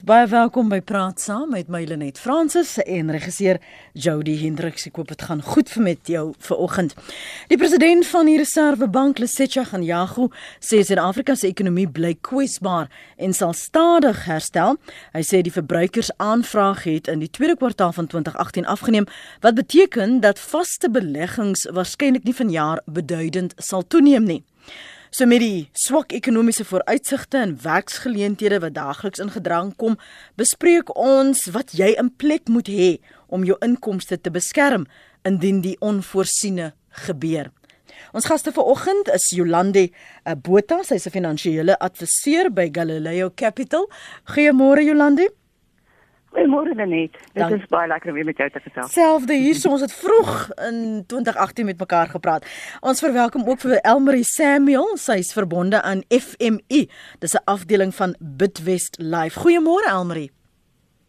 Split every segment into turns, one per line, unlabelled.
Baie welkom by Praat Saam met my Lenet Fransis en regisseur Jody Hendriks. Ek hoop dit gaan goed vir met jou vanoggend. Die president van die Reservebank, Lesetja Ganyago, sê Suid-Afrika se ekonomie bly kwesbaar en sal stadig herstel. Hy sê die verbruikersaanvraag het in die tweede kwartaal van 2018 afgeneem, wat beteken dat vaste beleggings waarskynlik nie vanjaar beduidend sal toeneem nie. So met die swak ekonomiese vooruitsigte en werksgeleenthede wat daagliks in gedrang kom, bespreek ons wat jy in plek moet hê om jou inkomste te beskerm indien die onvoorsiene gebeur. Ons gaste vanoggend is Jolande eh, Botha, sy's 'n finansiële adviseur by Galileo Capital. Goeiemôre Jolande.
Goeiemôre Lenet. Dit is baie lekker om weer met jou te gesels.
Selfde hier, so ons het vroeg in 2018 met mekaar gepraat. Ons verwelkom ook vir Elmarie Samuel, sy's verbonde aan FMI. Dis 'n afdeling van Bitwest Life. Goeiemôre Elmarie.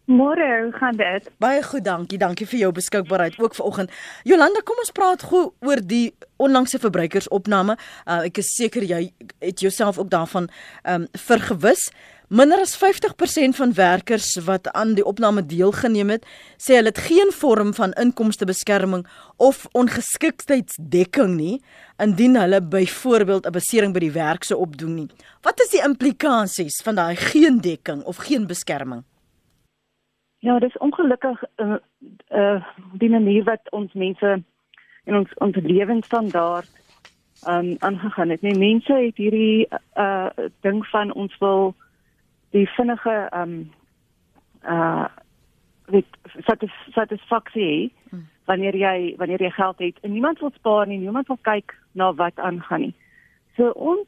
Môre, hoe gaan dit?
Baie goed, dankie. Dankie vir jou beskikbaarheid ook vanoggend. Jolanda, kom ons praat gou oor die onlangse verbruikersopname. Uh, ek is seker jy het jouself ook daarvan ehm um, vergewis. Minder as 50% van werkers wat aan die opname deelgeneem het, sê hulle het geen vorm van inkomstebeskerming of ongeskiktheidsdekking nie indien hulle byvoorbeeld 'n besering by die werk sou opdoen nie. Wat is die implikasies van daai geen dekking of geen beskerming?
Ja, dis ongelukkig uh, uh die manier wat ons mense in ons ons lewensstandaard um aangegaan het. Nee, mense het hierdie uh ding van ons wil die vinnige ehm um, uh weet satis, satisfaksie hmm. wanneer jy wanneer jy geld het en niemand wil spaar nie, niemand wil kyk na wat aangaan nie. So ons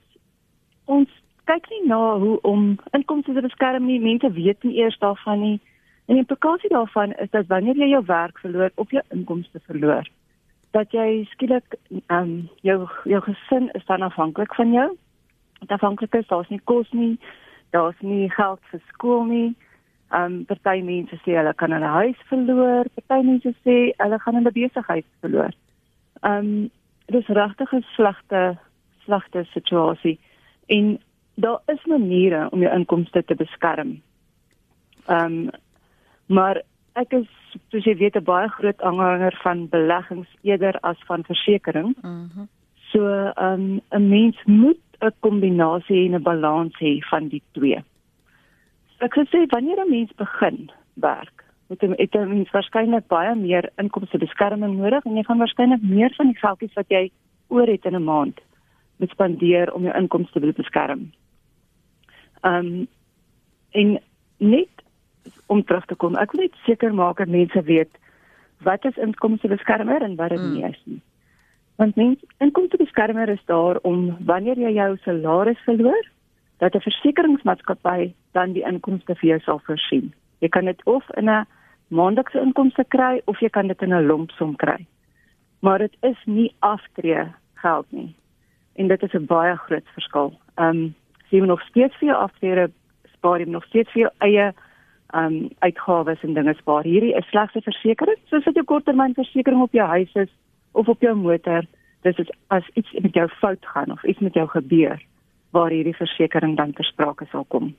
ons kyk nie na hoe om inkomste te beskerm nie. Mense weet nie eers daarvan nie. En die implikasie daarvan is dat wanneer jy jou werk verloor of jou inkomste verloor, dat jy skielik ehm um, jou jou gesin is dan afhanklik van jou. Afhanklik is daar's nie kos nie daar's nie geld vir skool nie. Um party mense sê hulle kan hulle huis verloor, party mense sê hulle gaan hulle besigheid verloor. Um dis regtig 'n slegte slegte situasie en daar is maniere om jou inkomste te beskerm. Um maar ek is soos jy weet 'n baie groot aanhanger van beleggings eerder as van versekerings. Mhm. Mm so um 'n mens moet 'n kombinasie en 'n balans hê van die twee. Ek sê wanneer 'n mens begin werk, moet jy het 'n mens waarskynlik baie meer inkomste beskerming nodig en jy gaan waarskynlik meer van die geldjies wat jy oor het in 'n maand moet spandeer om jou inkomste te beskerm. Um en net om terug te kom, ek wil net seker maak dat mense weet wat is inkomste beskermer en wat dit mm. nie is nie. Want mens inkomstebeskermer is daar om wanneer jy jou salaris verloor, dat 'n versekeringsmaatskappy dan die inkomste vir jou sal voorsien. Jy kan dit of in 'n maandelikse inkomste kry of jy kan dit in 'n lompsom kry. Maar dit is nie aftree geld nie. En dit is 'n baie groot verskil. Ehm um, jy moet nog steeds vir jou aftrede spaar, jy moet nog steeds vir jou eie ehm um, uitgawes en dinge spaar. Hierdie is slegs 'n versekering, soos wat jou korttermynversekering op jou huis is of op jou motor, dis is as iets met jou fout gaan of iets met jou gebeur waar hierdie versekerings dan ter sprake sal kom.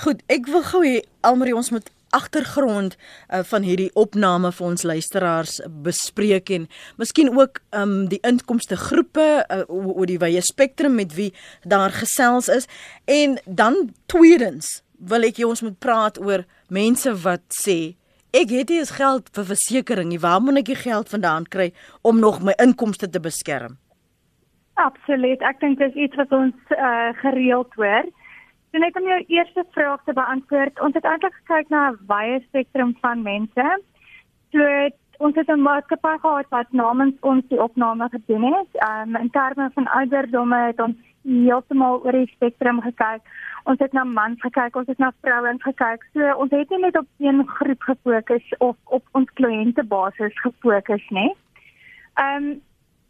Goed, ek wil gou hê Almarie ons moet agtergrond uh, van hierdie opname vir ons luisteraars bespreek en miskien ook um die inkomste groepe uh, oor die wye spektrum met wie daar gesels is en dan tweedens wil ek jy ons moet praat oor mense wat sê Ek het nie eens geld vir versekerings nie. Waar moet ek die geld vandaan kry om nog my inkomste te beskerm?
Absoluut. Ek dink dit is iets wat ons uh, gereeld hoor. So net om jou eerste vraag te beantwoord. Ons het eintlik gekyk na 'n wye spektrum van mense. So ons het 'n maatskappy gehad wat namens ons die opname gedoen het. Um, in terme van ouderdomme het ons heeltemal oor die spektrum gekyk. Ons het na mans gekyk, ons het na vrouens gekyk. So ons het nie net op een groep gefokus of op ons kliëntebasis gefokus nie. Ehm um,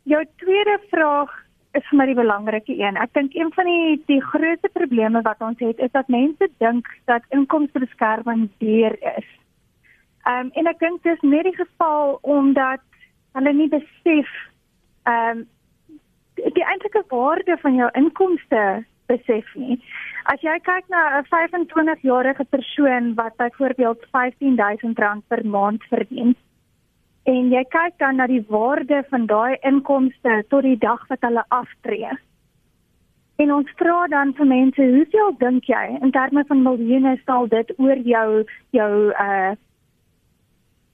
jou tweede vraag is vir my die belangrike een. Ek dink een van die die grootste probleme wat ons het is dat mense dink dat inkomstebeskerming duur is. Ehm um, en ek dink dis nie die geval omdat hulle nie besef ehm um, die eintlike waarde van jou inkomste besef nie. As jy kyk na 'n 25-jarige persoon wat byvoorbeeld R15000 per maand verdien en jy kyk dan na die waarde van daai inkomste tot die dag wat hulle aftree. En ons vra dan vir mense, hoeveel dink jy in terme van miljoene sal dit oor jou jou uh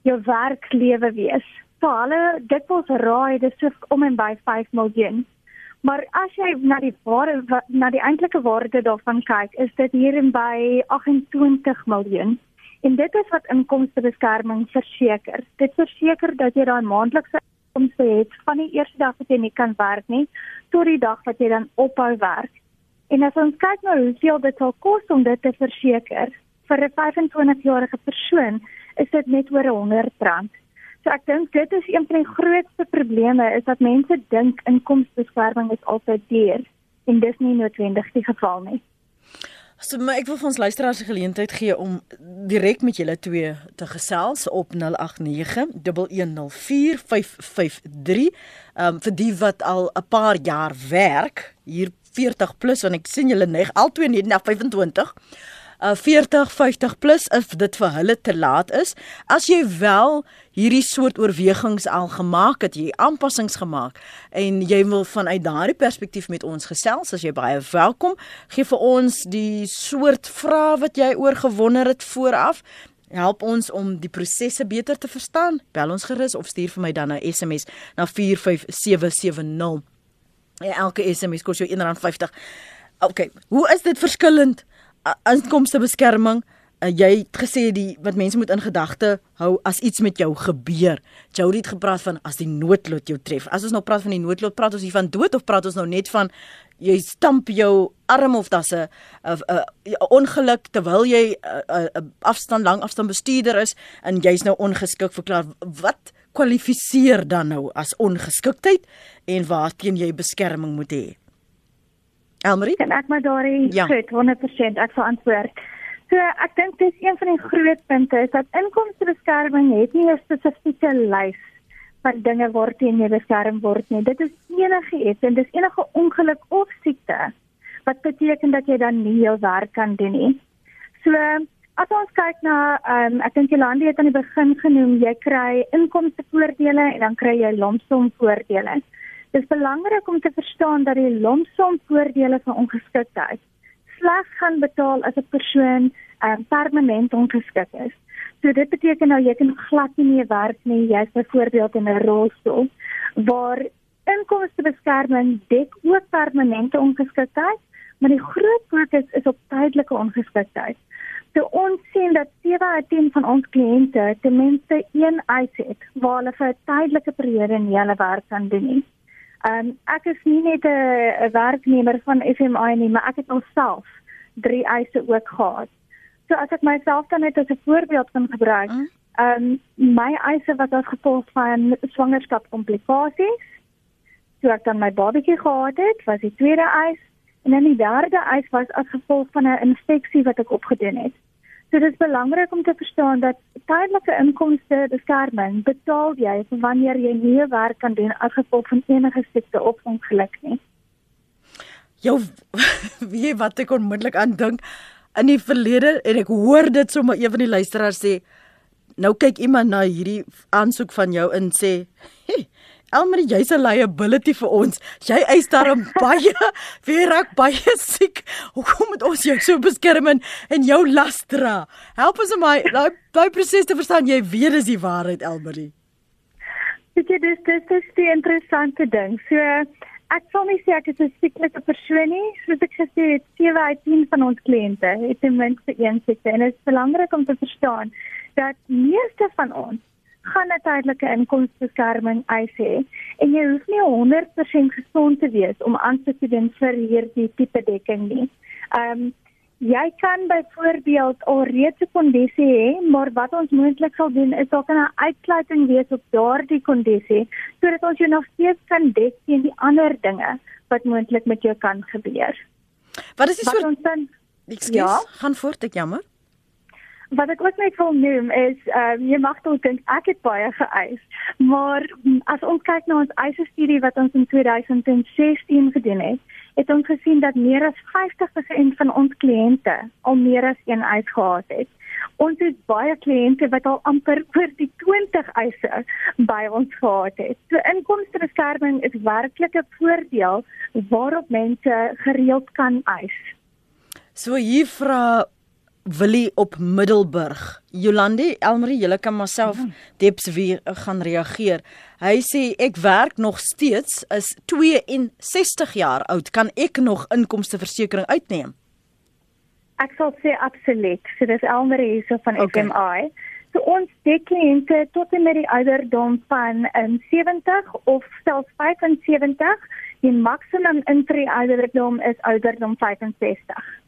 jou werklewe wees? So hulle dit wil raai dis so om en by 5 miljoen. Maar as jy na die waarde na die eintlike waarde daarvan kyk, is dit hier in by 28 miljoen. En dit is wat inkomstebeskerming verseker. Dit verseker dat jy daai maandelikse inkomste het van die eerste dag wat jy nie kan werk nie tot die dag wat jy dan ophou werk. En as ons kyk na hoeveel dit sal kos om dit te verseker vir 'n 25-jarige persoon, is dit net oor 100 rand. So ek dink dit is een van die grootste probleme is dat mense dink inkomstebeskerming is altyd duur en dis nie noodwendig die geval nie.
So maar ek wil vir ons luisteraars die geleentheid gee om direk met julle twee te gesels op 0891104553. Ehm um, vir die wat al 'n paar jaar werk, hier 40 plus want ek sien julle neg al twee net na 25 uh, 40 50 plus if dit vir hulle te laat is. As jy wel hierdie soort oorwegings al gemaak het, jy aanpassings gemaak en jy wil vanuit daardie perspektief met ons gesels, as jy baie welkom. Gee vir ons die soort vrae wat jy oor gewonder het vooraf. Help ons om die prosesse beter te verstaan. Bel ons gerus of stuur vir my dan 'n SMS na 45770. Ja, elke SMS kos jou R1.50. OK, hoe is dit verskillend inkomstebeskerming. Uh, jy het gesê die wat mense moet in gedagte hou as iets met jou gebeur. Jody het gepraat van as die noodlot jou tref. As ons nou praat van die noodlot, praat ons hier van dood of praat ons nou net van jy stamp jou arm of daar's 'n 'n ongeluk terwyl jy 'n afstand lang afstand bestuurder is en jy's nou ongeskik verklaar. Wat kwalifiseer dan nou as ongeskiktheid en waarteen jy beskerming moet hê? Elmarie?
Kan ek maar daarin ja. goed 100% ek sal antwoord. So ek dink dis een van die groot punte is dat inkomstebeskerming het nie 'n spesifieke lys van dinge waarteen jy beskerm word nie. Dit is enige iets en dis enige ongeluk of siekte wat beteken dat jy dan nie jou werk kan doen nie. So as ons kyk na ehm um, ek dink Jolande het aan die begin genoem jy kry inkomstevoordele en dan kry jy lomsom voordele. Dit is belangrik om te verstaan dat die lomsom voordele van ongeskiktheid slegs gaan betaal as 'n persoon um, permanent ongeskik is. So dit beteken nou jy kan glad nie meer werk nie, jy's byvoorbeeld in 'n rolstoel waar inkomstebeskerming dek ook permanente ongeskiktheid, maar die groot fokus is op tydelike ongeskiktheid. So ons sien dat 7 uit 10 van ons kliënte ten minste een eis het waar hulle vir 'n tydelike periode nie hulle werk kan doen nie. Um, ek is nie net 'n werknemer van FMI nie, maar ek het alself drie eise ook gehad. So as ek myself dan net as 'n voorbeeld kan gebruik, mm. ehm um, my eise was as gevolg van swangerskapskomplikasies. So ek dan my babatjie gehad het, was die tweede eis en dan die derde eis was as gevolg van 'n infeksie wat ek opgedoen het. So dit is belangrik om te verstaan dat tydelike inkomste beskerming betaal jy vir wanneer jy nie werk kan doen as gevolg van enige siekte of ongeluk nie.
Jou wie wat ek onmiddellik aan dink in die verlede en ek hoor dit sommer een van die luisteraars sê nou kyk iemand na hierdie aansoek van jou en sê hey, Elmarie, jy's 'n liability vir ons. Jy eis daarom baie, wie raak baie siek. Hoekom moet ons jou so beskerm en, en jou las dra? Help ons om daai daai proses te verstaan. Jy weet dis die waarheid, Elmarie.
Dit is dis dis is die interessante ding. So ek sal nie sê ek is 'n sieklike persoon nie. Soos ek gesê het, 7 uit 10 van ons kliënte het ten minste een siekte en dit is belangrik om te verstaan dat meeste van ons gaan 'n tydelike inkomstebeskerming eis hê en jy hoef nie 100% gesond te wees om aan te doen vir hierdie tipe dekking nie. Ehm um, jy kan byvoorbeeld al reeds 'n kondisie hê, maar wat ons moontlik sal doen is dalk 'n uitsluiting wees op daardie kondisie sodat ons jou nog steeds kan dek teen die ander dinge wat moontlik met jou kan gebeur.
Wat is die soort Ekskuus, ja? gaan voort, ek jammer
wat ek ook net wil noem is ehm um, jy mag dalk dink ek het baie geëis, maar as ons kyk na ons eise studie wat ons in 2016 gedoen het, het ons gesien dat meer as 50% van ons kliënte al meer as een eis gehad het. Ons het baie kliënte wat al amper oor die 20 eise by ons gehad het. So inkomstebeskerming is werklik 'n voordeel waarop mense gereeld kan eis.
So hier vra Willie op Middelburg. Jolandi, Elmarie, julle kan myself ja. deps weer gaan reageer. Hy sê ek werk nog steeds is 62 jaar oud. Kan ek nog inkomsteversekering uitneem?
Ek sal sê absoluut. So dis Elmarie hierso van okay. FMI. So ons kliënte tot en met die ouderdom van um, 70 of selfs 75, die maksimum intree ouderdom is ouderdom 65.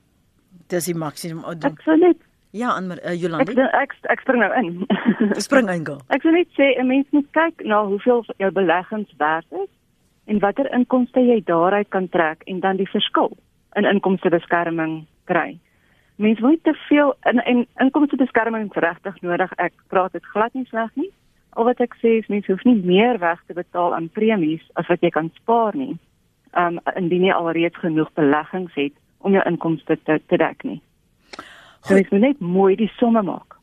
Dis die maksimum ouderdom.
Absoluut.
Ja, aan uh, Jolande.
Ek, ek ek spring nou in.
spring in go.
Ek wil net sê 'n mens moet kyk na hoeveel jou beleggings werd is en watter inkomste jy daaruit kan trek en dan die verskil in inkomstebeskerming kry. Mens moet te veel in en inkomstebeskerming regtig nodig. Ek praat dit glad nie sleg nie. Al wat ek sê is mens hoef nie meer weg te betaal aan premies as wat jy kan spaar nie. Um indien jy alreeds genoeg beleggings het om jou inkomste te te dek nie. So jy moet net mooi die somme maak.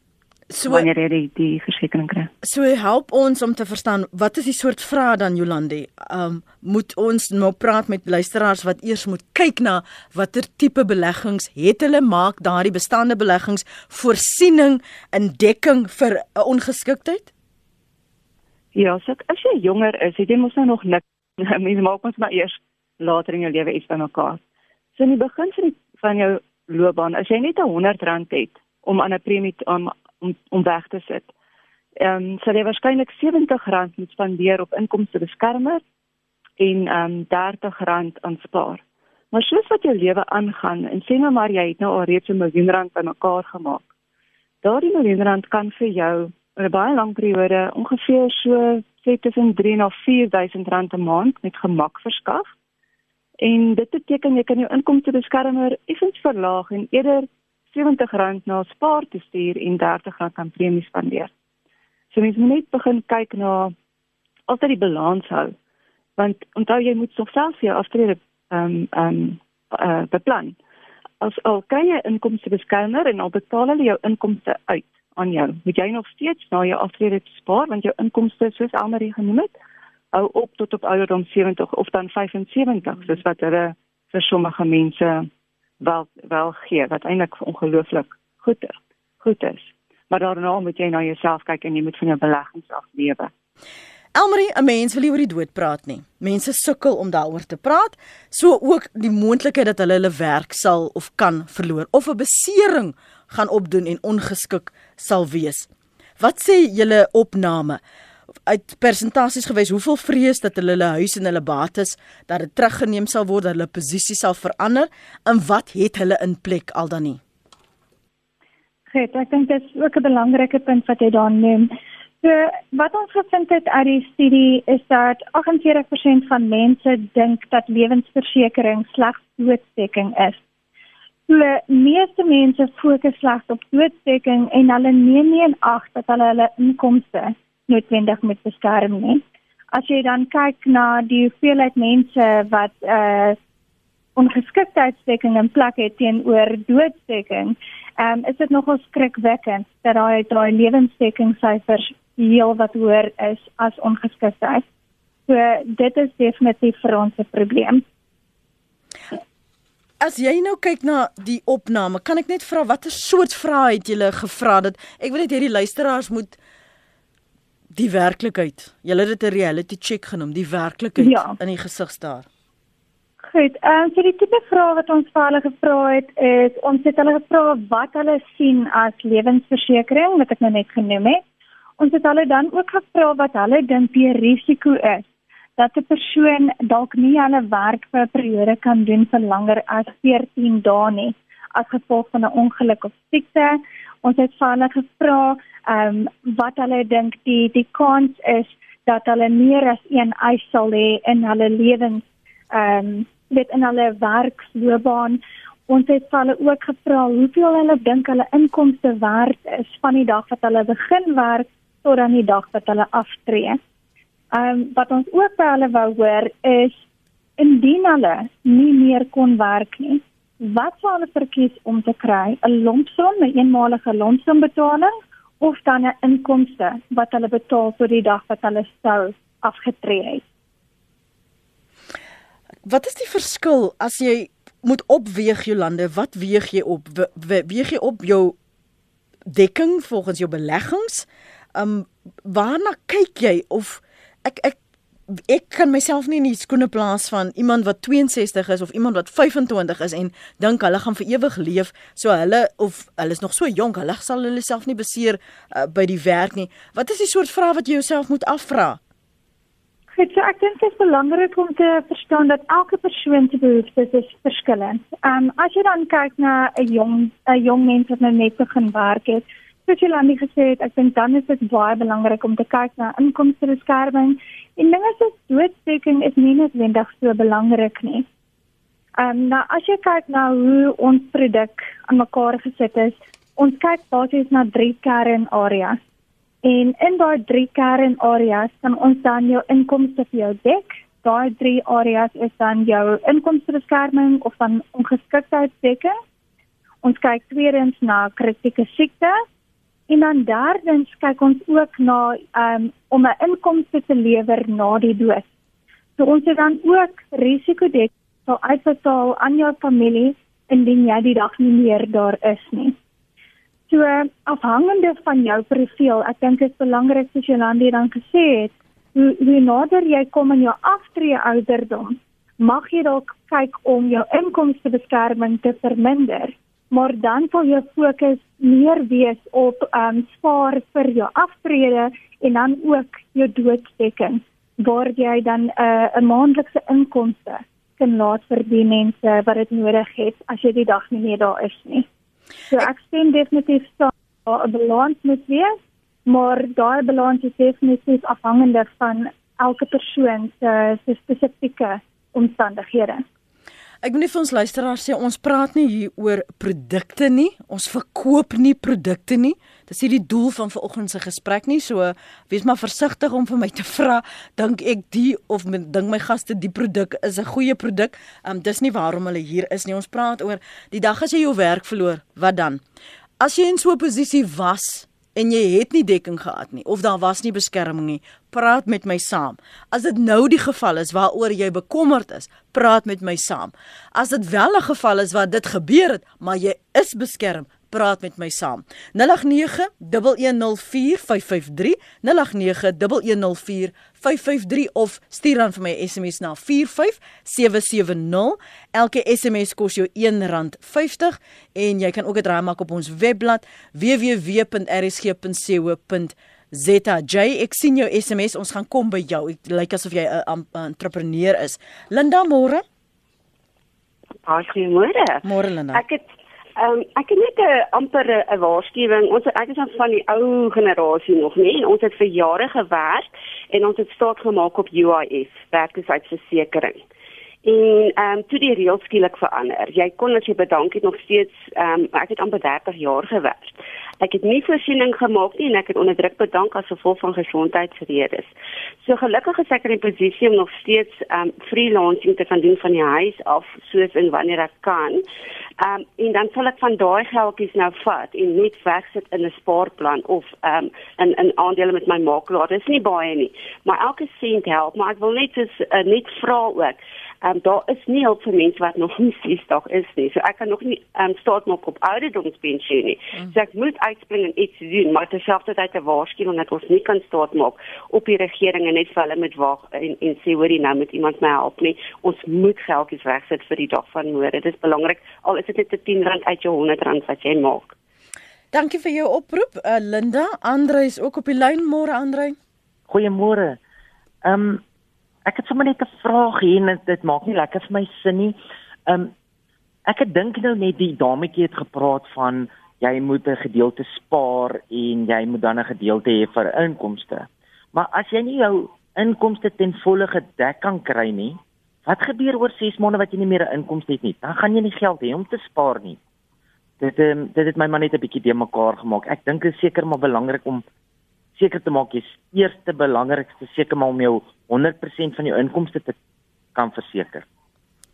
So wanneer jy die, die versekerings kry.
So help ons om te verstaan wat is die soort vrae dan Jolande? Um moet ons nou praat met luisteraars wat eers moet kyk na watter tipe beleggings het hulle maak daardie bestaande beleggings voorsiening in dekking vir 'n ongeskiktheid?
Ja, so as jy jonger is, het jy mos nou nog nik. Mense maak ons maar eers later in jou lewe iets bymekaar. So in die begin van die, van jou loopbaan, as jy net 'n R100 het om aan 'n premie om om om weg te sit, ehm um, sal jy waarskynlik R70 moet spandeer op inkomstebeskermer en ehm um, R30 aan spaar. Maar soos wat jou lewe aangaan en sê nou maar jy het nou al reeds 'n miljoen rand bymekaar gemaak. Daardie miljoen rand kan vir jou oor 'n baie lang periode ongeveer so sê tussen 3 en 4000 rand 'n maand met gemak verskaf. En dit beteken jy kan jou inkomstebeskermer effens verlaag en eerder R70 na spaar te stuur en R30 aan premies spandeer. So mens moet net begin kyk na altyd die balans hou. Want onthou jy moet selfs jou aftrede ehm um, ehm um, uh, beplan. As al kan jy inkomstebeskermer en al betaal hulle jou inkomste uit aan jou, moet jy nog steeds na jou aftrede spaar want jou inkomste soos Elmarie genoem het, hou op tot op ouderdom 70 of dan 75 soos wat hulle vir sommige mense wel wel gee wat eintlik ongelooflik goed is. Goed is. Maar daarna moet jy na jouself kyk en jy moet van jou beleggings aflewe.
Elmarie, 'n mens wil nie oor die dood praat nie. Mense sukkel om daaroor te praat, so ook die moontlikheid dat hulle hulle werk sal of kan verloor of 'n besering gaan opdoen en ongeskik sal wees. Wat sê julle opname? Uit persentasies gewys hoeveel vrees dat hulle hulle huis en hulle bates dat dit teruggeneem sal word, dat hulle posisie sal verander en wat het hulle in plek al dan nie?
Goed, ek dink dit is ook 'n belangrike punt wat jy daar noem. So wat ons gevind het uit die studie is dat 48% van mense dink dat lewensversekering slegs doodsdekking is. So meeste mense fokus slegs op doodsdekking en hulle neem nie in ag dat hulle hulle inkomste noodwendig moet beskerm nie. As jy dan kyk na die hoeveelheid mense wat uh ongeskiktheidsdekking in plek het teenoor doodsdekking, um, is dit nogal skrikwekkend dat daai daai lewensdekkingssyfers heel wat hoër is as ongeskiktheid. So dit is definitief vir ons 'n probleem.
As jy nou kyk na die opname, kan ek net vra watter soort vrae het julle gevra dat ek wil net hierdie luisteraars moet die werklikheid. Jy het dit 'n reality check genoem, die werklikheid ja. in die gesig staar.
Goed. Ehm um, so die tipe vrae wat ons vir hulle gevra het is ons het hulle gevra wat hulle sien as lewensversekering wat ek nou net genoem het. Ons het hulle dan ook gevra wat hulle dink die risiko is dat 'n persoon dalk nie hulle werk vir 'n periode kan doen vir langer as 14 dae nie as gevolg van 'n ongeluk of siekte. Ons het vir hulle gevra ehm um, wat hulle dink die die kans is dat hulle meer as een eis sal hê in hulle lewens ehm um, met in hulle werksloopbaan ons het hulle ook gevra hoeveel hulle dink hulle inkomste werd is van die dag wat hulle begin werk tot aan die dag wat hulle aftree. Ehm um, wat ons ook by hulle wou hoor is indien hulle nie meer kon werk nie, wat sou hulle verkies om te kry? 'n Lompsom, 'n eenmalige lompsombetaling of dan 'n inkomste wat hulle betaal vir die dag wat hulle sou afgetree het?
Wat is die verskil as jy moet opweeg Jolande, wat weeg jy op? Weeg jy op jou dekking volgens jou beleggings? Um waarna kyk jy of ek ek ek kan myself nie in die skoene plaas van iemand wat 62 is of iemand wat 25 is en dink hulle gaan vir ewig leef. So hulle of hulle is nog so jonk hulle sal hulle self nie beseer uh, by die werk nie. Wat is die soort vrae wat jy jouself moet afvra?
Goed, so ek dink dit is belangrik om te verstaan dat elke persoon se behoeftes is verskillend. Um, as jy dan kyk na 'n jong 'n jong mens wat nou net begin werk het, soos jy al gesê het, ek dink dan is dit baie belangrik om te kyk na inkomste beskerming en dinge soos doodstekking is nie noodwendig so belangrik nie. Ehm um, nou as jy kyk na hoe ons produk aan mekaar gesit is, ons kyk basies na drie kernareas. En in daai drie kernareas kan ons dan jou inkomste vir jou dek. Daai drie areas is dan jou inkomstebeskerming of van ongeskiktheidsdekking. Ons kyk tweedens na kritieke siekte en dan derdens kyk ons ook na um, om 'n inkomste te lewer na die dood. So ons het dan ook risikodek sal uitbetaal aan jou familie indien jy die dag nie meer daar is nie. So afhangende van jou profiel, ek dink dit is belangrik soos Jolandi dan gesê het, hoe, hoe nader jy kom aan jou aftree ouderdom, mag jy dalk kyk om jou inkomstebeskerming te verminder, maar dan sal jou fokus meer wees op um spaar vir jou aftrede en dan ook jou doodsdekking waar jy dan 'n uh, 'n maandelikse inkomste kan laat vir die mense wat dit nodig het as jy die dag nie meer daar is nie. So ek stem definitief saam dat 'n balans moet wees, maar daai balans is definitief afhangende van elke persoon se se spesifieke omstandighede.
Ek moet vir ons luisteraars sê ons praat nie hier oor produkte nie. Ons verkoop nie produkte nie. Dis nie die doel van vanoggend se gesprek nie. So wees maar versigtig om vir my te vra dink ek die of dink my gaste die produk is 'n goeie produk. Um dis nie waarom hulle hier is nie. Ons praat oor die dag as jy jou werk verloor, wat dan? As jy in so 'n posisie was en jy het nie dekking gehad nie of daar was nie beskerming nie, praat met my saam. As dit nou die geval is waaroor jy bekommerd is, praat met my saam. As dit wel 'n geval is waar dit gebeur het, maar jy is beskerm, praat met my saam. 0891104553 0891104553 of stuur dan vir my SMS na 45770. Elke SMS kos jou R1.50 en jy kan ook 'n draai maak op ons webblad www.rsg.co.za. Zeta J, ek sien jou SMS. Ons gaan kom by jou. Dit lyk asof jy 'n entrepreneur is. Linda Moore.
Goeiemôre.
Môre Linda.
Ek het Ehm um, ek het net 'n amper 'n waarskuwing. Ons ek is van die ou generasie nog nie en ons het vir jare gewerk en ons het staat gemaak op UIF, werkloosheidversekering. En ehm um, toe die reëls skielik verander. Jy kon as jy bedank het nog steeds ehm um, ek het amper 30 jaar gewerk. Ek het nie voorsiening gemaak nie en ek het onder druk bedank as gevolg van gesondheidsredes. So gelukkig is ek in 'n posisie om nog steeds um freelancing te kan doen van die huis af soos en wanneer ek kan. Um en dan sal ek van daai geldjies nou vat en net wegsit in 'n spaarplan of um in in aandele met my makelaar. Dis nie baie nie, maar elke sent help, maar ek wil net so uh, net vra ook Ehm um, daar is nie hulp vir mense wat nog nie 60 is nie. So ek kan nog nie ehm um, start maak op ouderdomspensioen nie. Mm. So ek moet uitspring en iets doen, maar terselfdertyd 'n waarskuwing dat ons nie kan start maak op die regering en net vir hulle met wag en en sê hoorie nou moet iemand my help nie. Ons moet geldjies wegsit vir die dag van môre. Dit is belangrik al is dit net 'n 10 rand uit jou 100 rand wat jy maak.
Dankie vir jou oproep, uh, Linda. Andre is ook op die lyn. Môre Andre.
Goeiemôre. Ehm um, ek het sommer net 'n vraag hier en dit maak nie lekker vir my sin nie. Um, ek het dink nou net die dametjie het gepraat van jy moet 'n gedeelte spaar en jy moet dan 'n gedeelte hê vir inkomste. Maar as jy nie jou inkomste ten volle gedek kan kry nie, wat gebeur oor 6 maande wat jy nie meer 'n inkomste het nie? Dan gaan jy nie geld hê om te spaar nie. Dit um, dit het my maar net 'n bietjie de mekaar gemaak. Ek dink dit is seker maar belangrik om seker te maak jy's eerste belangrikste seker maar om jou 100% van jou inkomste te kan verseker.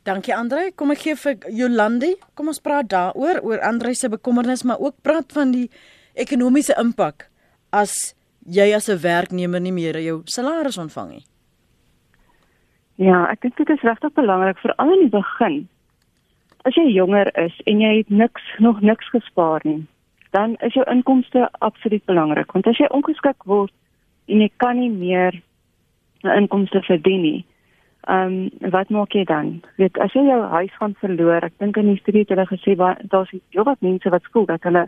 Dankie Andre. Kom ek gee vir Jolandi. Kom ons praat daaroor oor Andre se bekommernis, maar ook praat van die ekonomiese impak as jy as 'n werknemer nie meer jou salaris ontvang nie.
Ja, ek dink dit is regtig belangrik veral in die begin. As jy jonger is en jy het niks nog niks gespaar nie, dan is jou inkomste absoluut belangrik want as jy ongeskik word en jy kan nie meer 'n inkomste verdien nie. Ehm um, wat maak jy dan? Weet as jy jou huis gaan verloor, ek dink in die studie het hulle gesê daar's jy wat mense wat skuld dat hulle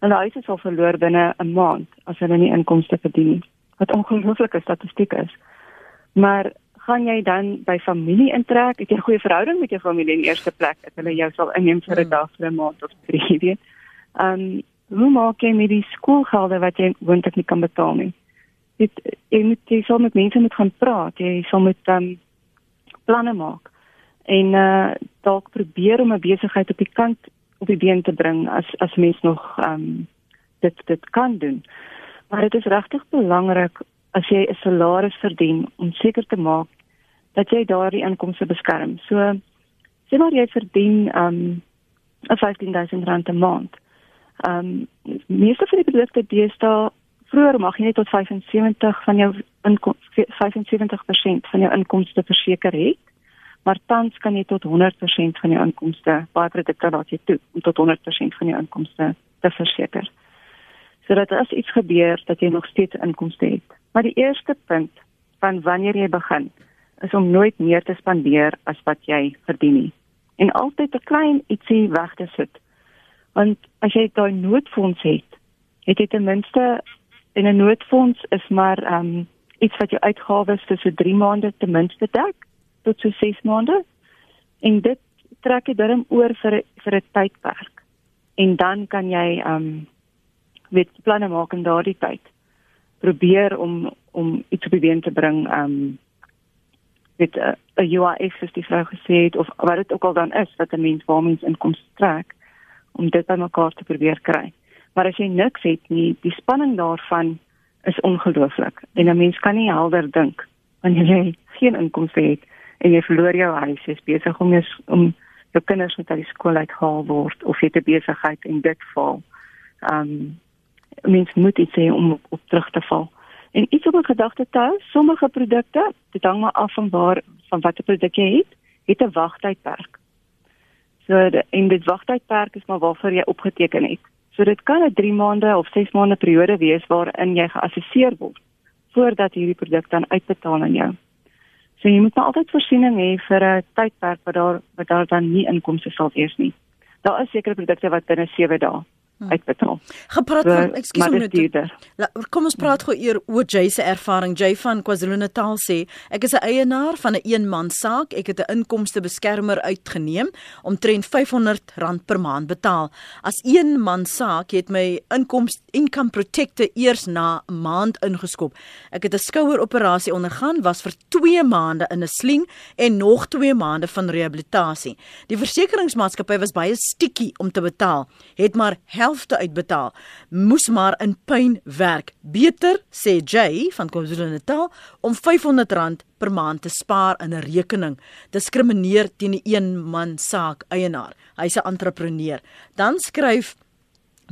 hulle huise sal verloor binne 'n maand as hulle nie inkomste verdien nie. Wat ongelooflike statistiek is. Maar gaan jy dan by familie intrek? Het jy 'n goeie verhouding met jou familie in eerste plek dat hulle jou sal inneem vir 'n hmm. dag, vir 'n maand of drie, weet? Ehm um, hoe maak jy met die skoolgelde wat jy moontlik nie kan betaal nie? Dit jy moet jy sal met mense moet gaan praat. Jy sal met ehm um, planne maak en uh dalk probeer om 'n besigheid op die kant op die been te bring as as mens nog ehm um, dit dit kan doen. Maar dit is regtig belangrik as jy 'n salaris verdien om seker te maak dat jy daardie inkomste beskerm. So sê maar jy verdien ehm um, 15000 rand 'n maand. Ehm um, meeste van die produkte deesdae vroeër mag jy net tot 75 van jou inkomste 75% van jou inkomste verseker het. Maar tans kan jy tot 100% van jou inkomste baie produkte laat jy toe om tot 100% van jou inkomste te verseker. Sodat as iets gebeur dat jy nog steeds inkomste het. Maar die eerste punt van wanneer jy begin is om nooit meer te spandeer as wat jy verdien nie. En altyd 'n klein ietsie weg te sit want as jy daai noodfonds het, het jy ten minste in 'n noodfonds is maar ehm um, iets wat jou uitgawes vir so 3 maande ten minste dek tot so 6 maande. En dit trek jy dan oor vir vir 'n tydperk. En dan kan jy ehm um, weet planne maak in daardie tyd. Probeer om om iets op die been te bring ehm um, met 'n UIF soos die vrou gesê het of wat dit ook al dan is wat 'n mens waarmee inkomste trek om dit bymekaar te probeer kry. Maar as jy niks het nie, die spanning daarvan is ongelooflik. En 'n mens kan nie helder dink wanneer jy geen inkomste het en jy verloor jou huis, jy's besig om jou om jou kinders met uit die skool uitgehaal word of jy te besigheid en dit val. Um mens moet iets hê om op, op terug te val. En iets op 'n gedagte te hou, sommige produkte, dit hang maar af van waar van watter produk jy het, het 'n wagtydperk. So en dit wagtydperk is maar waarvoor jy opgeteken het. So dit kan 'n 3 maande of 6 maande periode wees waarin jy geassesseer word voordat hierdie produk dan uitbetaal aan jou. So jy moet nou altyd voorsiening hê vir 'n tydperk wat daar wat daar dan nie inkomste sal wees nie. Daar is sekere produkte wat binne 7 dae. Uitbetaal.
Gepraat van ekskuus om net. Kom ons praat gou eer oor Jay se ervaring. Jay van KwaZulu-Natal sê, ek is 'n eienaar van 'n eenman saak. Ek het 'n inkomste beskermer uitgeneem om trend R500 per maand betaal. As eenman saak het my inkomste income protector eers na 'n maand ingeskop. Ek het 'n skoueroperasie ondergaan, was vir 2 maande in 'n sling en nog 2 maande van rehabilitasie. Die versekeringsmaatskappy was baie stikkie om te betaal. Het maar helfte uitbetaal. Moes maar in pyn werk. Beter, sê Jay van KwaZulu-Natal, om R500 per maand te spaar in 'n rekening. Diskrimineer teen die een man saak eienaar. Hy's 'n entrepreneur. Dan skryf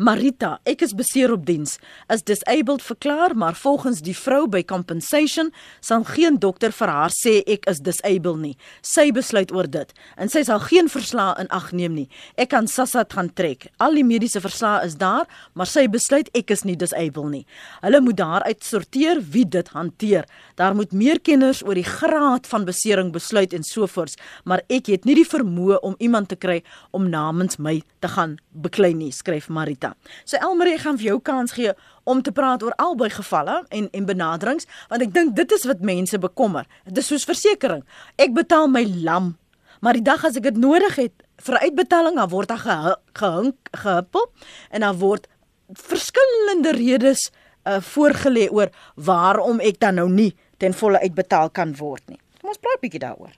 Marita, ek is beseer op diens. Is disabled verklaar, maar volgens die vrou by compensation sal geen dokter vir haar sê ek is disabled nie. Sy besluit oor dit en sy sal geen verslae in ag neem nie. Ek kan Sassat gaan trek. Al die mediese verslae is daar, maar sy besluit ek is nie disabled nie. Hulle moet daaruit sorteer wie dit hanteer. Daar moet meer kenners oor die graad van besering besluit en sovoorts, maar ek het nie die vermoë om iemand te kry om namens my te gaan beklei nie, skryf Marita. So Elmarie gaan vir jou kans gee om te praat oor albei gevalle en en benaderings want ek dink dit is wat mense bekommer. Dit is soos versekerings. Ek betaal my lam, maar die dag as ek dit nodig het vir uitbetaling, dan word daar gehink gehuppel en dan word verskillende redes uh, voorgelê oor waarom ek dan nou nie ten volle uitbetaal kan word nie. Kom ons praat bietjie daaroor.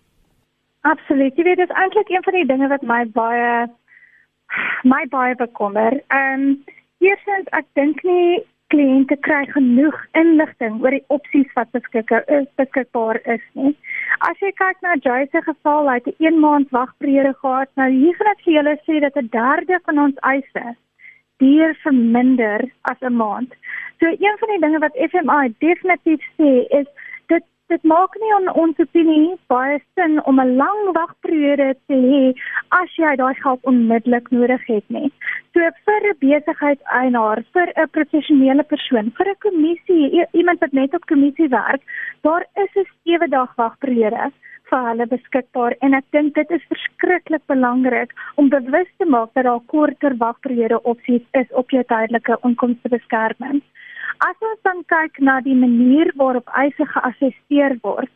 Absoluut. Jy weet dit is eintlik een van die dinge wat my baie my baie bekommer. Ehm um, eerstens ek dink nie kliënte kry genoeg inligting oor die opsies wat beskikbaar is, beskikbaar is nie. As jy kyk na Joy se geval, hy het 'n 1 maand wagperiode gehad. Nou hier gaan ek vir julle sê dat 'n derde van ons eise duur verminder as 'n maand. So een van die dinge wat FMI definitief sê is dit maak nie on ons opinie baie sin om 'n lang wagperiode te hê as jy daai geld onmiddellik nodig het nie. So vir 'n besigheidseienaar, vir 'n professionele persoon, vir 'n kommissie, iemand wat net op kommissie werk, daar is 'n 7 dag wagperiode vir hulle beskikbaar en ek dink dit is verskriklik belangrik om bewus te maak dat daar korter wagperiode opsies is op jou tydelike inkomstebeskerming. As ons dan kyk na die manier waarop eise geassesseer word,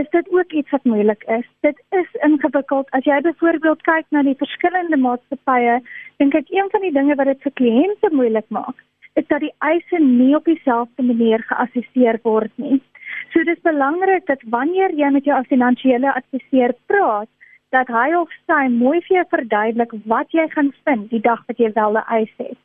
is dit ook iets wat moeilik is. Dit is ingewikkeld. As jy byvoorbeeld kyk na die verskillende maatskappye, dink ek een van die dinge wat dit vir kliënte moeilik maak, is dat die eise nie op dieselfde manier geassesseer word nie. So dis belangrik dat wanneer jy met jou finansiële adviseur praat, dat hy of sy mooi vir jou verduidelik wat jy gaan vind die dag wat jy wel 'n eis het.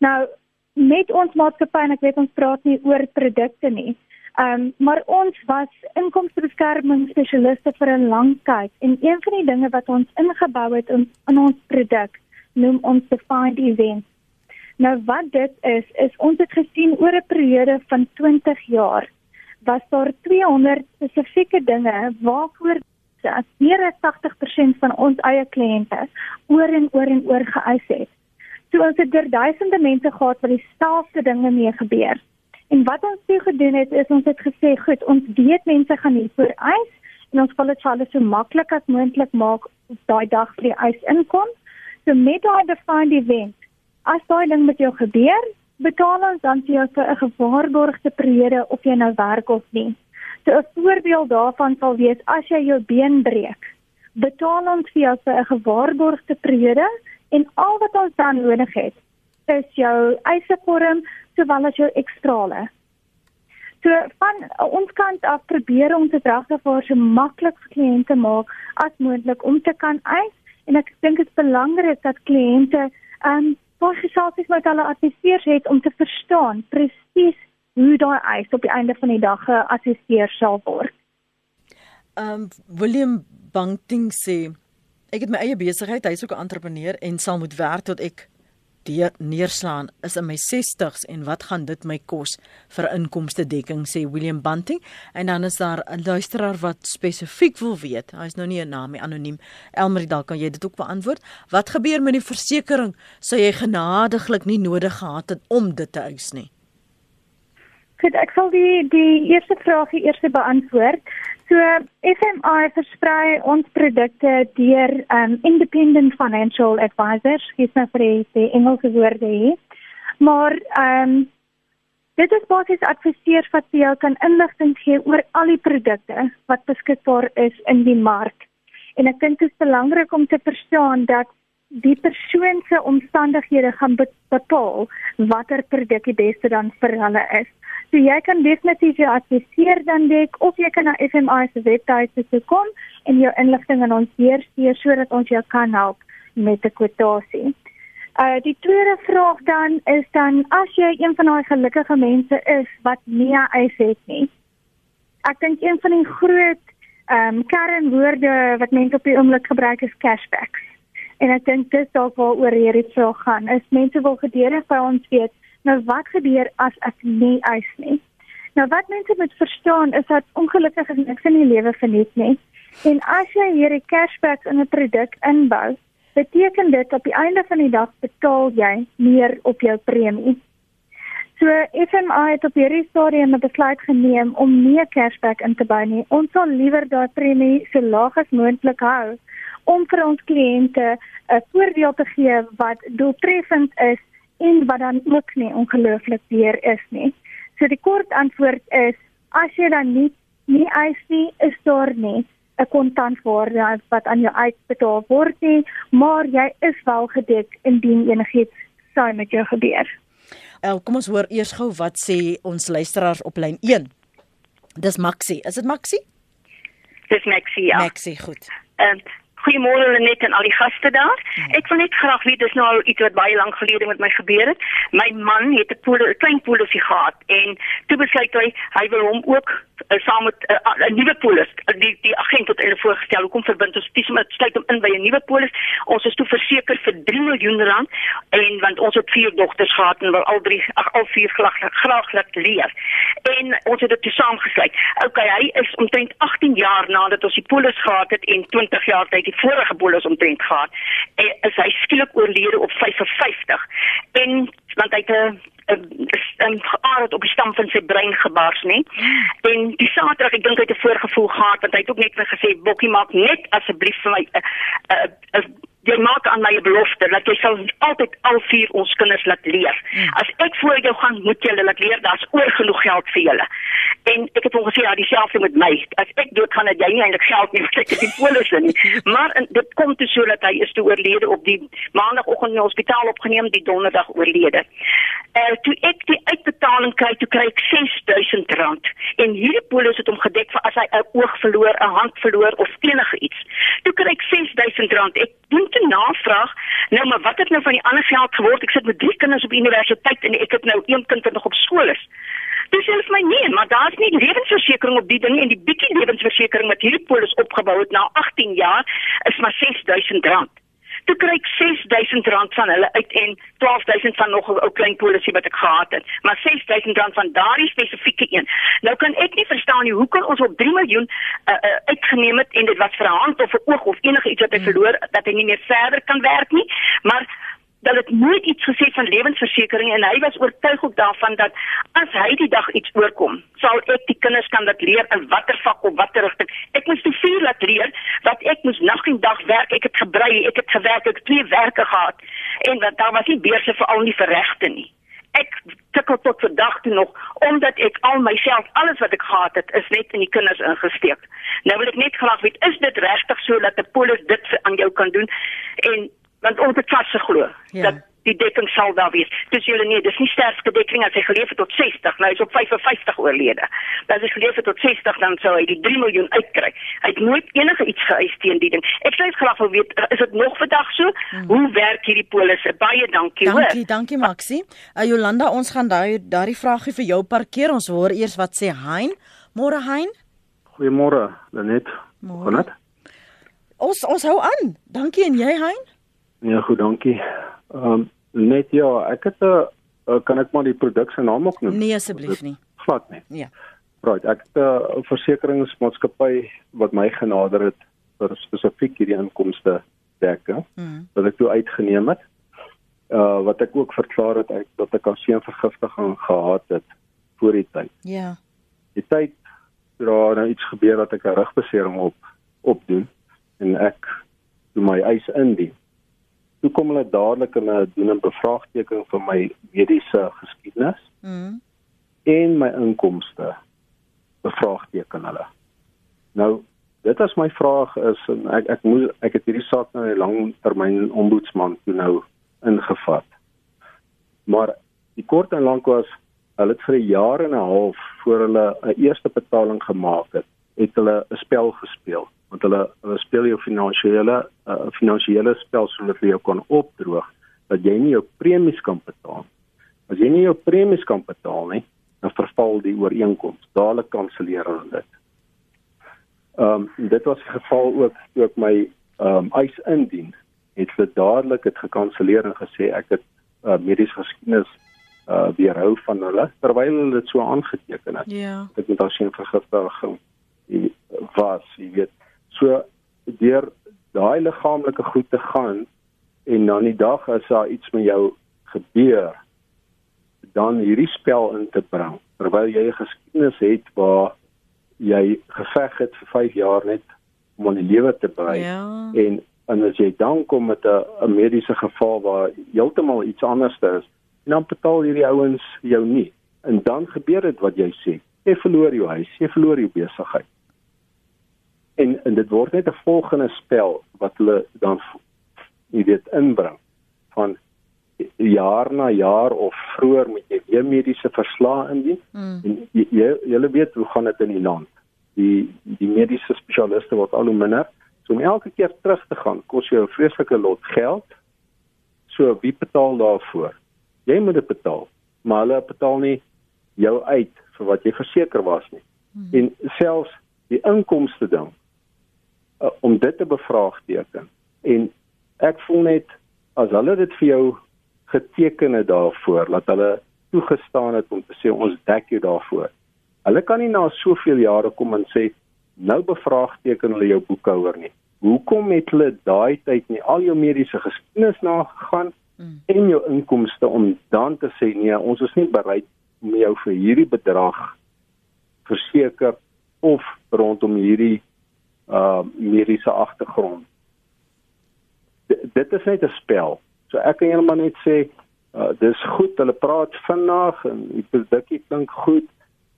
Nou, met ons maatskappy en ek weet ons praat nie oor produkte nie. Ehm um, maar ons was inkomstebeskerming spesialiste vir 'n lang tyd en een van die dinge wat ons ingebou het in, in ons produk noem ons defined events. Nou wat dit is is ons het gesien oor 'n periode van 20 jaar was daar 200 spesifieke dinge waarvoor as meer as 80% van ons eie kliënte oor en oor en oor geëis het. So ons het deur duisende mense gehad wat dieselfde dinge mee gebeur. En wat ons toe gedoen het is ons het gesê, goed, ons weet mense gaan hier voor eis en ons wil dit vir hulle so maklik as moontlik maak op daai dag vir die eis inkom. So met daai defined event, as daai ding met jou gebeur, betaal ons dan vir jou vir 'n gewaarborgde periode of jy nou werk of nie. So 'n voorbeeld daarvan sal wees as jy jou been breek, betaal ons vir jou vir 'n gewaarborgde periode en al wat ons dan nodig het is jou eisevorm sowel as jou ekstrale. So van ons kant af probeer ons dit regtig vir so maklik vir kliënte maak as moontlik om te kan eis en ek dink dit is belangrik dat kliënte ehm um, gesels met hulle adviseurs het om te verstaan presies hoe daai eis op die einde van die dag geassesseer sal word.
Ehm um, William Banting sê Ek het my eie besigheid, hy's ook 'n entrepreneur en sal moet werk tot ek die neerslaan. Is in my 60s en wat gaan dit my kos vir inkomste dekking sê William Bunting. En dan is daar 'n luisteraar wat spesifiek wil weet hy's nou nie 'n naam nie anoniem. Elmarie dalk kan jy dit ook beantwoord. Wat gebeur met die versekerings sou jy genadiglik nie nodig gehad het om dit te eis nie?
Goed ek sal die die eerste vraag eers beantwoord So FMI versprei ons produkte deur um independent financial advisors, dis nou vir die, die Engelse woorde hier. Maar um dit is basies adviseurs wat vir jou kan inligting gee oor al die produkte wat beskikbaar is in die mark. En ek dink dit is belangrik om te verstaan dat die persoon se omstandighede gaan bepaal watter produk die beste dan vir hulle is. So jy kan definitief jou adviseer dan dek of jy kan na FMI se webtuiste toe kom en jou inligting aan ons deurstuur sodat ons jou kan help met 'n kwotasie. Uh die tweede vraag dan is dan as jy een van daai gelukkige mense is wat nie eis het nie. Ek dink een van die groot ehm um, kernwoorde wat mense op die oomblik gebruik is cashbacks. En ek dink dis dalk waaroor hierdie vraag gaan. Is mense wil gedurig by ons weet Nou wat gebeur as ek nie eis nie? Nou wat mense moet verstaan is dat ongelukkig is niks in die lewe verniet nie. En as jy hierdie cashback in 'n produk inbou, beteken dit op die einde van die dag betaal jy meer op jou premie. So FMI het op hierdie stadium 'n besluit geneem om nie cashback in te bou nie. Ons sal liewer daai premie so laag as moontlik hou om vir ons kliënte 'n voordeel te gee wat doeltreffend is en wat dan ook nie ongelooflik duur is nie. So die kort antwoord is as jy dan nie nie eis nie, is daar nie 'n kontantwaarde wat aan jou uitbetaal word nie, maar jy is wel gedek indien enigiets sou met jou gebeur.
El, kom ons hoor eers gou wat sê ons luisteraars op lyn 1. Dis Maxie. Is dit Maxie?
Dis Maxie, ja.
Maxie, goed.
Ehm uh, Goeiemôre Lenet en al die gaste daar. Ek wil net graag weet dis nou al iets wat baie lank gelede met my gebeur het. My man het 'n polo, 'n klein polisie gehad en toe besluit hy hy wil hom ook uh, saam met 'n uh, uh, nuwe polis. Uh, die die agent het hulle voorgestel hoekom verbind ons dis met sluit hom in by 'n nuwe polis. Ons is toe verseker vir 3 miljoen rand en want ons het vier dogters gehad en wil al drie ag al vier graag graag laat leer. En ons het dit saamgesluit. Okay, hy is omtrent 18 jaar nadat ons die polis gehad het en 20 jaar tyd die vorige polis omtrent gehad. En is hy skielik oorlede op 55 en want hy het 'n 'n aard op die stam van sy brein gebars nê. En die Saterdag, ek dink hy het 'n voorgevoel gehad want hy het ook net gesê Bokkie maak net asseblief vir my 'n uh, uh, uh, jy maak aan my 'n belofte dat jy sal altyd al vier ons kinders laat leer. As ek voor jou gaan, moet jy hulle laat leer daar's oor genoeg geld vir julle. En ek het gesê ja, dieselfde met my. As ek dood gaan, het jy nie eintlik geld nie vir die polisse nie. Maar en, dit kom te so dat hy is toe oorlede op die maandagooggend in die hospitaal opgeneem, die donderdag oorlede. Uh toe ek die uitbetaling kry, toe kry ek R6000 en hierdie polis het hom gedek vir as hy 'n oog verloor, 'n hand verloor of enige iets. Toe kry ek R6000. Ek doen te navraag. Nou maar wat het nou van die ander geld geword? Ek sit met drie kinders op universiteit en ek het nou een kind wat nog op skool is. Dis selfs my nee, maar daar's nie lewensversekering op die ding en die bietjie lewensversekering wat hierdie polis opgebou het na 18 jaar is maar R6000 toe kry ek R6000 van hulle uit en 12000 van nog 'n ou klein polisie wat ek gehad het. Maar R6000 van daardie spesifieke een. Nou kan ek nie verstaan nie hoe kan ons op 3 miljoen uh, uh, uitgeneem het en dit was vir 'n hand of 'n oog of enige iets wat hy hmm. verloor dat hy nie meer verder kan werk nie. Maar dat dit nooit iets gesê van lewensversekering en hy was oortuig ook daarvan dat as hy die dag iets oorkom, sal ek die kinders kan dat leer in watter vak of watter rigting. Ek moes te veel laat leer dat ek moes nag en dag werk. Ek het gebrei, ek het gewerk, ek het twee werke gehad en dat daar was nie beurse vir al vir regte nie. Ek tikkel tot vandag toe nog omdat ek al myself alles wat ek gehad het is net in die kinders ingesteek. Nou wil ek net graag weet is dit regtig so dat 'n polis dit aan jou kan doen en want ons het vas geglo ja. dat die dekking sal daar wees. Dis julle nee, dis nie sterkste dekking as hy geleef het tot 60, nou is op 55 oorlede. Dat hy geleef het tot 60 dan sou hy die 3 miljoen uitkry. Hy het nooit enige iets geëis teen die ding. Ek sê graag wil weet, is dit nog vandag so? Hmm. Hoe werk hierdie polisse? Baie dankie
hoor. Dankie, dankie Maxie. Uh, Jolanda, ons gaan daai daai vraagie vir jou parkeer. Ons hoor eers wat sê Hein. Môre Hein.
Goeiemôre, Lenet. Môre.
Ons ons hou aan. Dankie en jy Hein?
Ja, goed, dankie. Ehm um, net ja, ek het 'n uh, kan ek maar die produk se naam ook noem?
Nee asseblief nie.
Glad nie.
Ja.
Right, ek het 'n uh, versekeringsmaatskappy wat my genader het vir spesifiek hierdie inkomste dekke mm. wat ek toe uitgeneem het. Uh wat ek ook verklaar het ek dat ek al seën vergiftiging gehad het voor die tyd.
Ja.
Die tyd dra nou iets gebeur dat ek 'n rugbesering op opdoen en ek doen my eis indien toe kom hulle dadelik en doen 'n bevraagteken vir my mediese geskiedenis. Mm. En my inkomste bevraagteken hulle. Nou, dit as my vraag is en ek ek moet ek het hierdie saak nou 'n lang termyn ombudsman toe nou ingevat. Maar die kort en lank was hulle het vir 'n jaar en 'n half voor hulle 'n eerste betaling gemaak het, het hulle 'n spel gespeel want hulle hulle speel jou finansiële uh, finansiële spel sodat jy kan opdroog dat jy nie jou premies kan betaal. As jy nie jou premies kan betaal nie, dan verval die ooreenkoms. Dadelik kanselleer hulle dit. Ehm um, dit was geval ook toe ek my ehm um, eis indien, het hulle dadelik dit gekanselleer en gesê ek het uh, mediese geskiedenis uh weerhou van hulle terwyl hulle dit so aangeteken het.
Ja.
Dit moet as 'n vergiftiging was, jy weet So deur daai liggaamlike goed te gaan en dan die dag as daar iets met jou gebeur dan hierdie spel in te bring terwyl jy 'n geskiedenis het waar jy geveg het vir 5 jaar net om aan die lewe te bly
ja.
en en as jy dan kom met 'n mediese geval waar heeltemal iets anders is en dan betaal hierdie ouens jou nie. En dan gebeur dit wat jy sê. Jy verloor jou huis jy verloor jou besigheid en en dit word net 'n volgende spel wat hulle dan jy weet inbring van jaar na jaar of vroeër met jy weer mediese verslae indien mm. en jy jy weet hoe gaan dit in die land die die mediese spesialiste word al hoe minder So om elke keer terug te gaan kos jou 'n vreeslike lot geld. So wie betaal daarvoor? Jy moet dit betaal, maar hulle betaal nie jou uit vir wat jy verseker was nie. Hmm. En selfs die inkomste ding uh, om dit te bevraagteken. En ek voel net as hulle dit vir jou geteken het daarvoor dat hulle toegestaan het om te sê ons dek jou daarvoor. Hulle kan nie na soveel jare kom en sê nou bevraagteken hulle jou boekhouer nie. Hoekom het hulle daai tyd nie al jou mediese geskiedenis nagegaan mm. en jou inkomste om dan te sê nee, ons is nie bereid om jou vir hierdie bedrag verseker of rondom hierdie uh mediese agtergrond. D dit is net 'n spel. So ek kan eendag net sê uh dis goed, hulle praat vinnig en die produkkie klink goed,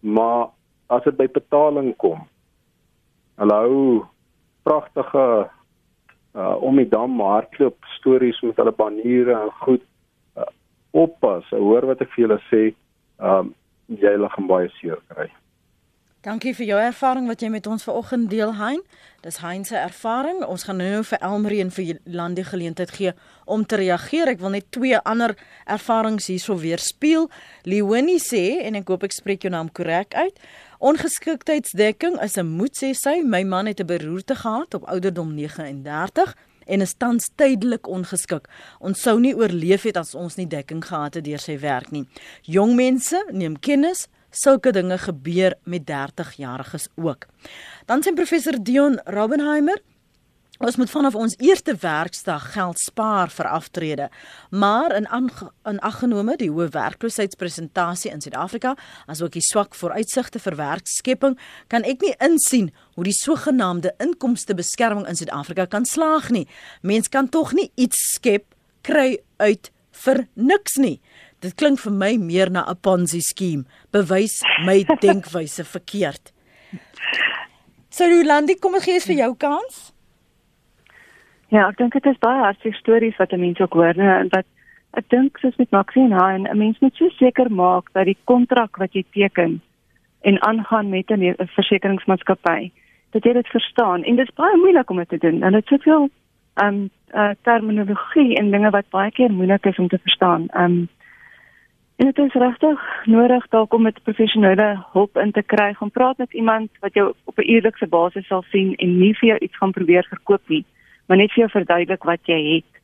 maar as dit by betaling kom, hulle hou pragtige uh om die dam hardloop stories met hulle baniere en goed uh, oppas. Hoor wat ek vir julle sê, um jy lig en baie seer kry.
Dankie vir jou ervaring wat jy met ons vanoggend deel, Hein. Dis Hein se ervaring. Ons gaan nou vir Elmarie en vir Landie geleentheid gee om te reageer. Ek wil net twee ander ervarings hierso weer speel. Leonie sê en ek hoop ek spreek jou naam korrek uit. Ongeskiktheidsdekking is 'n moet sê sy. My man het 'n beroerte gehad op ouderdom 39 en is tans tydelik ongeskik. Ons sou nie oorleef het as ons nie dekking gehad het deur sy werk nie. Jong mense neem kennis sulke dinge gebeur met 30-jariges ook. Dan sê professor Dion Robbenheimer Ons moet vanaf ons eerste werksdag geld spaar vir aftrede. Maar in in aggenome die hoë werkloosheidspresentasie in Suid-Afrika, asook die swak vooruitsigte vir werkskepping, kan ek nie insien hoe die sogenaamde inkomstebeskerming in Suid-Afrika kan slaag nie. Mens kan tog nie iets skep kry uit vir niks nie. Dit klink vir my meer na 'n Ponzi skema. Bewys my denkwyse verkeerd. So Rolandi, kom ek gee vir jou kans.
Ja, ek dink dit is baie hartseer stories wat mense ook hoor, nee, en wat ek dink soos met Maxie en hy, 'n mens moet so seker maak dat die kontrak wat jy teken en aangaan met 'n versekeringsmaatskappy, dat jy dit verstaan. En dit is baie moeilik om dit te doen. En dit sê veel um uh, terminologie en dinge wat baie keer moeilik is om te verstaan. Um En dit is regtig nodig dalk om met professionele hulp in te kry. Gaan praat met iemand wat jou op 'n eerlikse basis sal sien en nie vir jou iets gaan probeer verkoop nie, maar net vir jou verduidelik wat jy het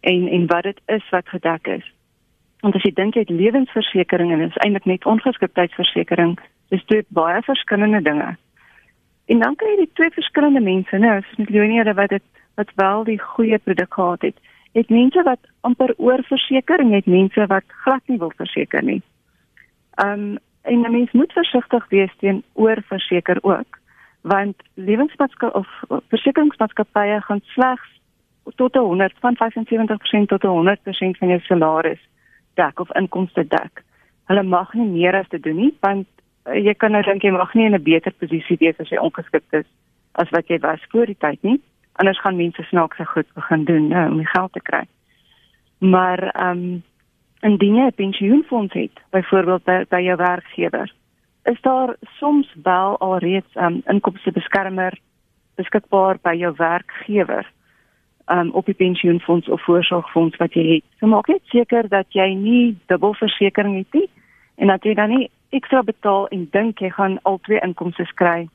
en en wat dit is wat gedek is. Want as jy dink jy het lewensversekering en dit is eintlik net ongeskiktheidsversekering, dis dit baie verskillende dinge. En dan kry jy die twee verskillende mense, nou, soos met Leonie wat dit wat wel die goeie produk gehad het het mense wat amper oorverseker en het mense wat glad nie wil verseker nie. Um en 'n mens moet versigtig wees teen oorverseker ook want lewensmaatskappye of versekeringsmaatskappye gaan slegs tot 100 van 75% tot 100% van jou salaris dek of inkomste dek. Hulle mag nie meer as dit doen nie want uh, jy kan nou dink jy mag nie in 'n beter posisie wees as jy ongeskik is as wat jy was voor die tyd nie anders gaan mense snaakse goed begin doen nou, om die geld te kry. Maar ehm um, indien jy 'n pensioenfonds het, byvoorbeeld by, by jou werkgewer, is daar soms wel alreeds 'n um, ehm, inkomstebeskermer beskikbaar by jou werkgewer um, op die pensioenfonds of voorsorgfonds wat jy het. So maak net seker dat jy nie dubbelversekering het nie en dat jy dan nie ekstra betaal en dink jy gaan al twee inkomste kry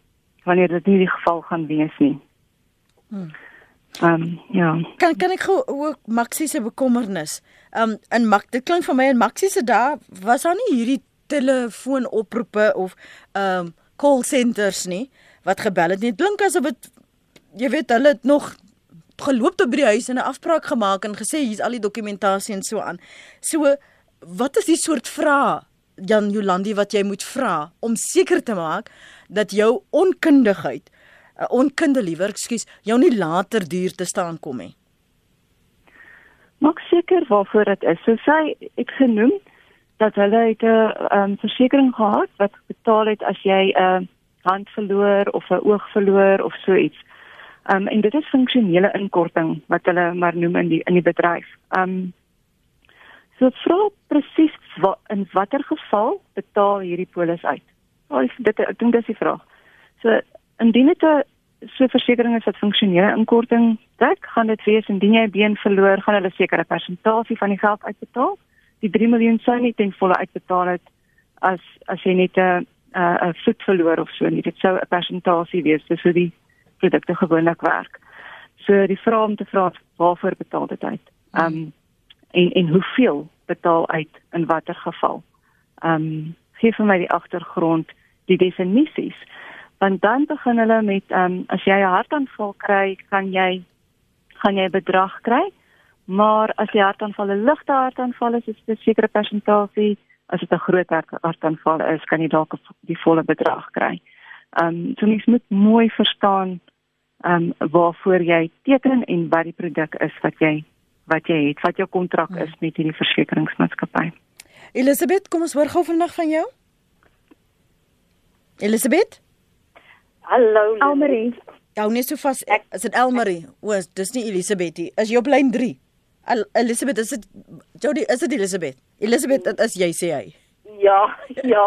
wanneer dit nie die geval gaan wees nie. Hmm. Ehm um, ja.
Kan kan ek gou ook Maxie se bekommernis. Ehm um, in Max dit klink vir my in Maxie se dae was daar nie hierdie telefoonoproepe of ehm um, call centers nie wat gebel het nie. Dit klink asof dit jy weet hulle het nog geloop tot by die huis en 'n afspraak gemaak en gesê hier's al die dokumentasie en so aan. So wat is die soort vrae Jan Jolandi wat jy moet vra om seker te maak dat jou onkundigheid onkunde liewer, ekskuus, jou nie later duur te staan kom nie.
Maak seker waarvoor dit is. So sy ek genoem dat hulle 'n um, versekering gehad wat betaal het as jy 'n uh, hand verloor of 'n oog verloor of so iets. Um en dit is funksionele inkorting wat hulle maar noem in die in die bedryf. Um so vra presies wat in watter geval betaal hierdie polis uit? Al dit ek dink dis die vraag. So indien dit 'n so versekerings wat funksionele inkorting dek, gaan dit wees indien jy 'n been verloor, gaan hulle sekere persentasie van die geld uitbetaal. Die 3 miljoen sou nie ten volle uitbetaal het as as jy net 'n 'n voet verloor of so nie. Dit sou 'n persentasie wees, dis hoe die produkte gewoonlik werk. So die vraag om te vra waarvoor betaal dit uit? Ehm um, en en hoeveel betaal uit in watter geval? Ehm um, gee vir my die agtergrond, die definisies want dan begin hulle met ehm um, as jy 'n hartaanval kry, kan jy gaan jy bedrag kry. Maar as jy hartaanval 'n ligte hartaanval is, is dit 'n sekere persentasie. As dit 'n groot hartaanval is, kan jy dalk die volle bedrag kry. Ehm um, so mens moet mooi verstaan ehm um, waarvoor jy teken en wat die produk is wat jy wat jy het, wat jou kontrak is met hierdie versekeringsmaatskappy.
Elisabeth, kom ons hoor gou vandag van jou. Elisabeth?
Hallo
Elmarie.
Jou net so vas. Is dit Elmarie? O, dis nie Elisabeth nie. Is jy op lyn 3? El Elisabeth, is dit Jody, is dit Elisabeth? Elisabeth, dit is jy sê hy.
Ja, ja.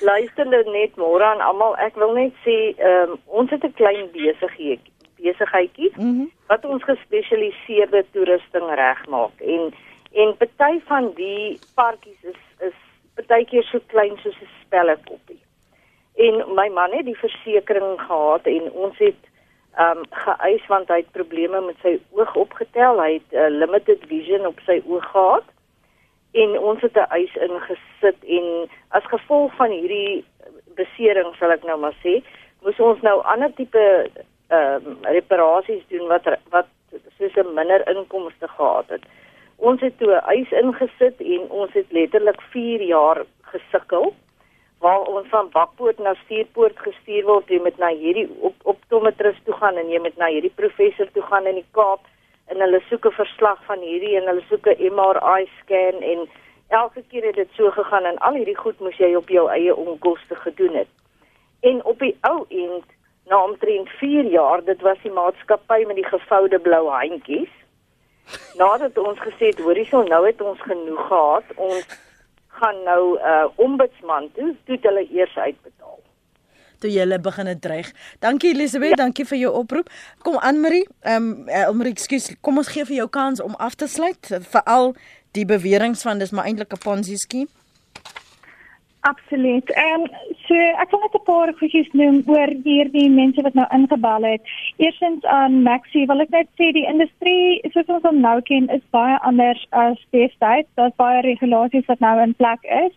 Luister nou net môre aan almal. Ek wil net sê, ehm um, ons het 'n klein besigheid besigheidjie mm -hmm. wat ons gespesialiseerde toerusting regmaak en en party van die parkies is is partykeer so klein soos 'n spellekoppie. En my man het die versekerings gehad en ons het ehm um, geëis want hy het probleme met sy oog opgetel. Hy het uh, limited vision op sy oog gehad. En ons het 'n eis ingesit en as gevolg van hierdie besering sal ek nou maar sê, moes ons nou ander tipe ehm um, reparasies doen wat wat soos 'n minder inkomste gehad het. Ons het toe 'n eis ingesit en ons het letterlik 4 jaar gesukkel waar ons van bakpoort na stuurpoort gestuur word jy moet na hierdie op optometris toe gaan en jy moet na hierdie professor toe gaan in die Kaap en hulle soek 'n verslag van hierdie en hulle soek 'n MRI scan en elke keer het dit so gegaan en al hierdie goed moes jy op jou eie onkoste gedoen het. En op die ou end na omtrent 4 jaar dit was die maatskappy met die gevoude blou handjies nadat ons gesê het hoorie so nou het ons genoeg gehad ons gaan nou 'n uh, ombudsman toe, toe hulle eers uitbetaal.
Toe jy hulle begin het dreig. Dankie Elisabeth, ja. dankie vir jou oproep. Kom aan Marie, ehm um, Elmarie, ekskuus, kom ons gee vir jou kans om af te sluit veral die beweringe van dis maar eintlik 'n Ponzi skema.
Absoluut. Ehm um, so ek wil net 'n paar goedjies noem oor hierdie mense wat nou ingebel het. Eerstens aan Maxie, wil ek net sê die industrie soos ons hom nou ken is baie anders as destyds. Daar's baie regulasies wat nou in plek is.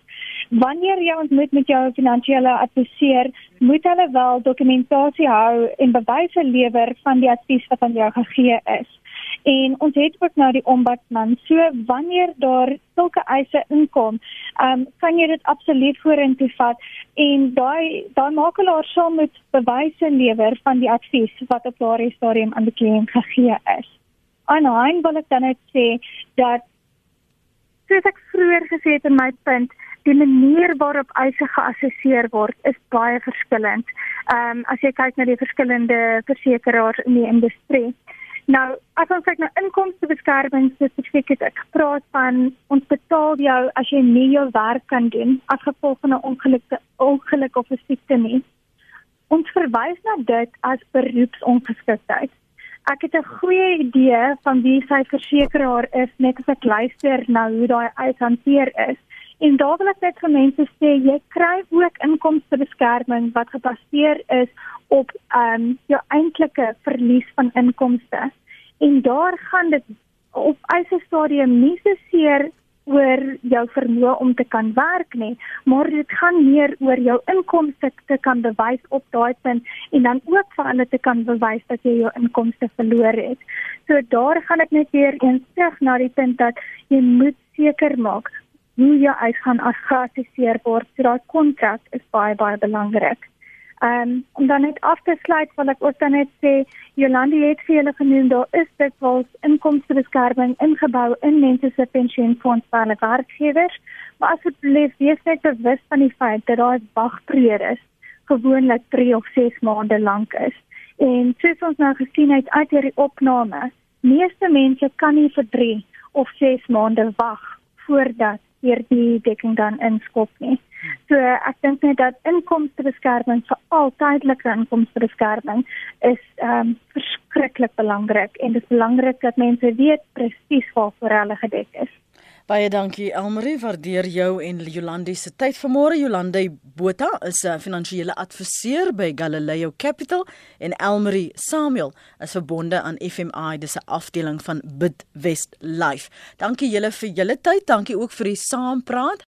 Wanneer jy ontmoet met jou finansiële adviseur, moet hulle wel dokumentasie hou en bewyse lewer van die advies wat aan jou gegee is. En ons het ook nou die ombudsman. So wanneer daar sulke eise inkom, ehm um, kan jy dit absoluut vorentoe vat en daai daai makelaar sal moet bewyse lewer van die advies wat op daardie stadium aan die kliënt gegee is. Aanhang wil ek dan net sê dat soos ek vroeër gesê het in my punt Die manier waarop eise geassesseer word is baie verskillend. Ehm um, as jy kyk na die verskillende versekerings in die industrie. Nou, as ons kyk na inkomstebeskerming spesifiek, het ek gepraat van ons betaal jou as jy nie jou werk kan doen as gevolg van 'n ongeluk, ongeluk of 'n siekte nie. Ons verwys na dit as beroepsongeskiktheid. Ek het 'n goeie idee van wie sy versekeraar is net as ek luister na hoe daai uithanteer is. En daar wil ek net vir mense sê jy kry ook inkomstebeskerming wat gebaseer is op ehm um, jou eintlike verlies van inkomste. En daar gaan dit op eie stadium nie so seer oor jou vermoë om te kan werk nie, maar dit gaan meer oor jou inkomste te kan bewys op daai punt en dan ook vir hulle te kan bewys dat jy jou inkomste verloor het. So daar gaan ek net weer eens terug na die punt dat jy moet seker maak hoe jy uitgaan as geassesseer word. So daai kontrak is baie baie belangrik. Ehm um, om dan net af te sluit wil ek ook dan net sê Jolandi het vir julle genoem daar is dit wels inkomstebeskerming ingebou in mense se pensioenfonds vir hulle werkgewers maar asseblief wees net bewus van die feit dat daar 'n wagperiode is gewoonlik 3 of 6 maande lank is. En soos ons nou gesien het uit hierdie opname meeste mense kan nie vir 3 of 6 maande wag voordat hierdie dekking dan inskop nie. So ek dink net dat inkomstebeskerming vir altydlike inkomstebeskerming is ehm um, verskriklik belangrik en dit is belangrik dat mense weet presies waarvoor hulle gedek is.
Baie dankie Elmarie, waardeer jou en Jolandi se tyd vanmôre. Jolandi Botha is 'n finansiële adviseur by Galileo Capital en Elmarie Samuel is verbonde aan FMI, dis 'n afdeling van Bidwest Life. Dankie julle vir julle tyd, dankie ook vir die saampraat.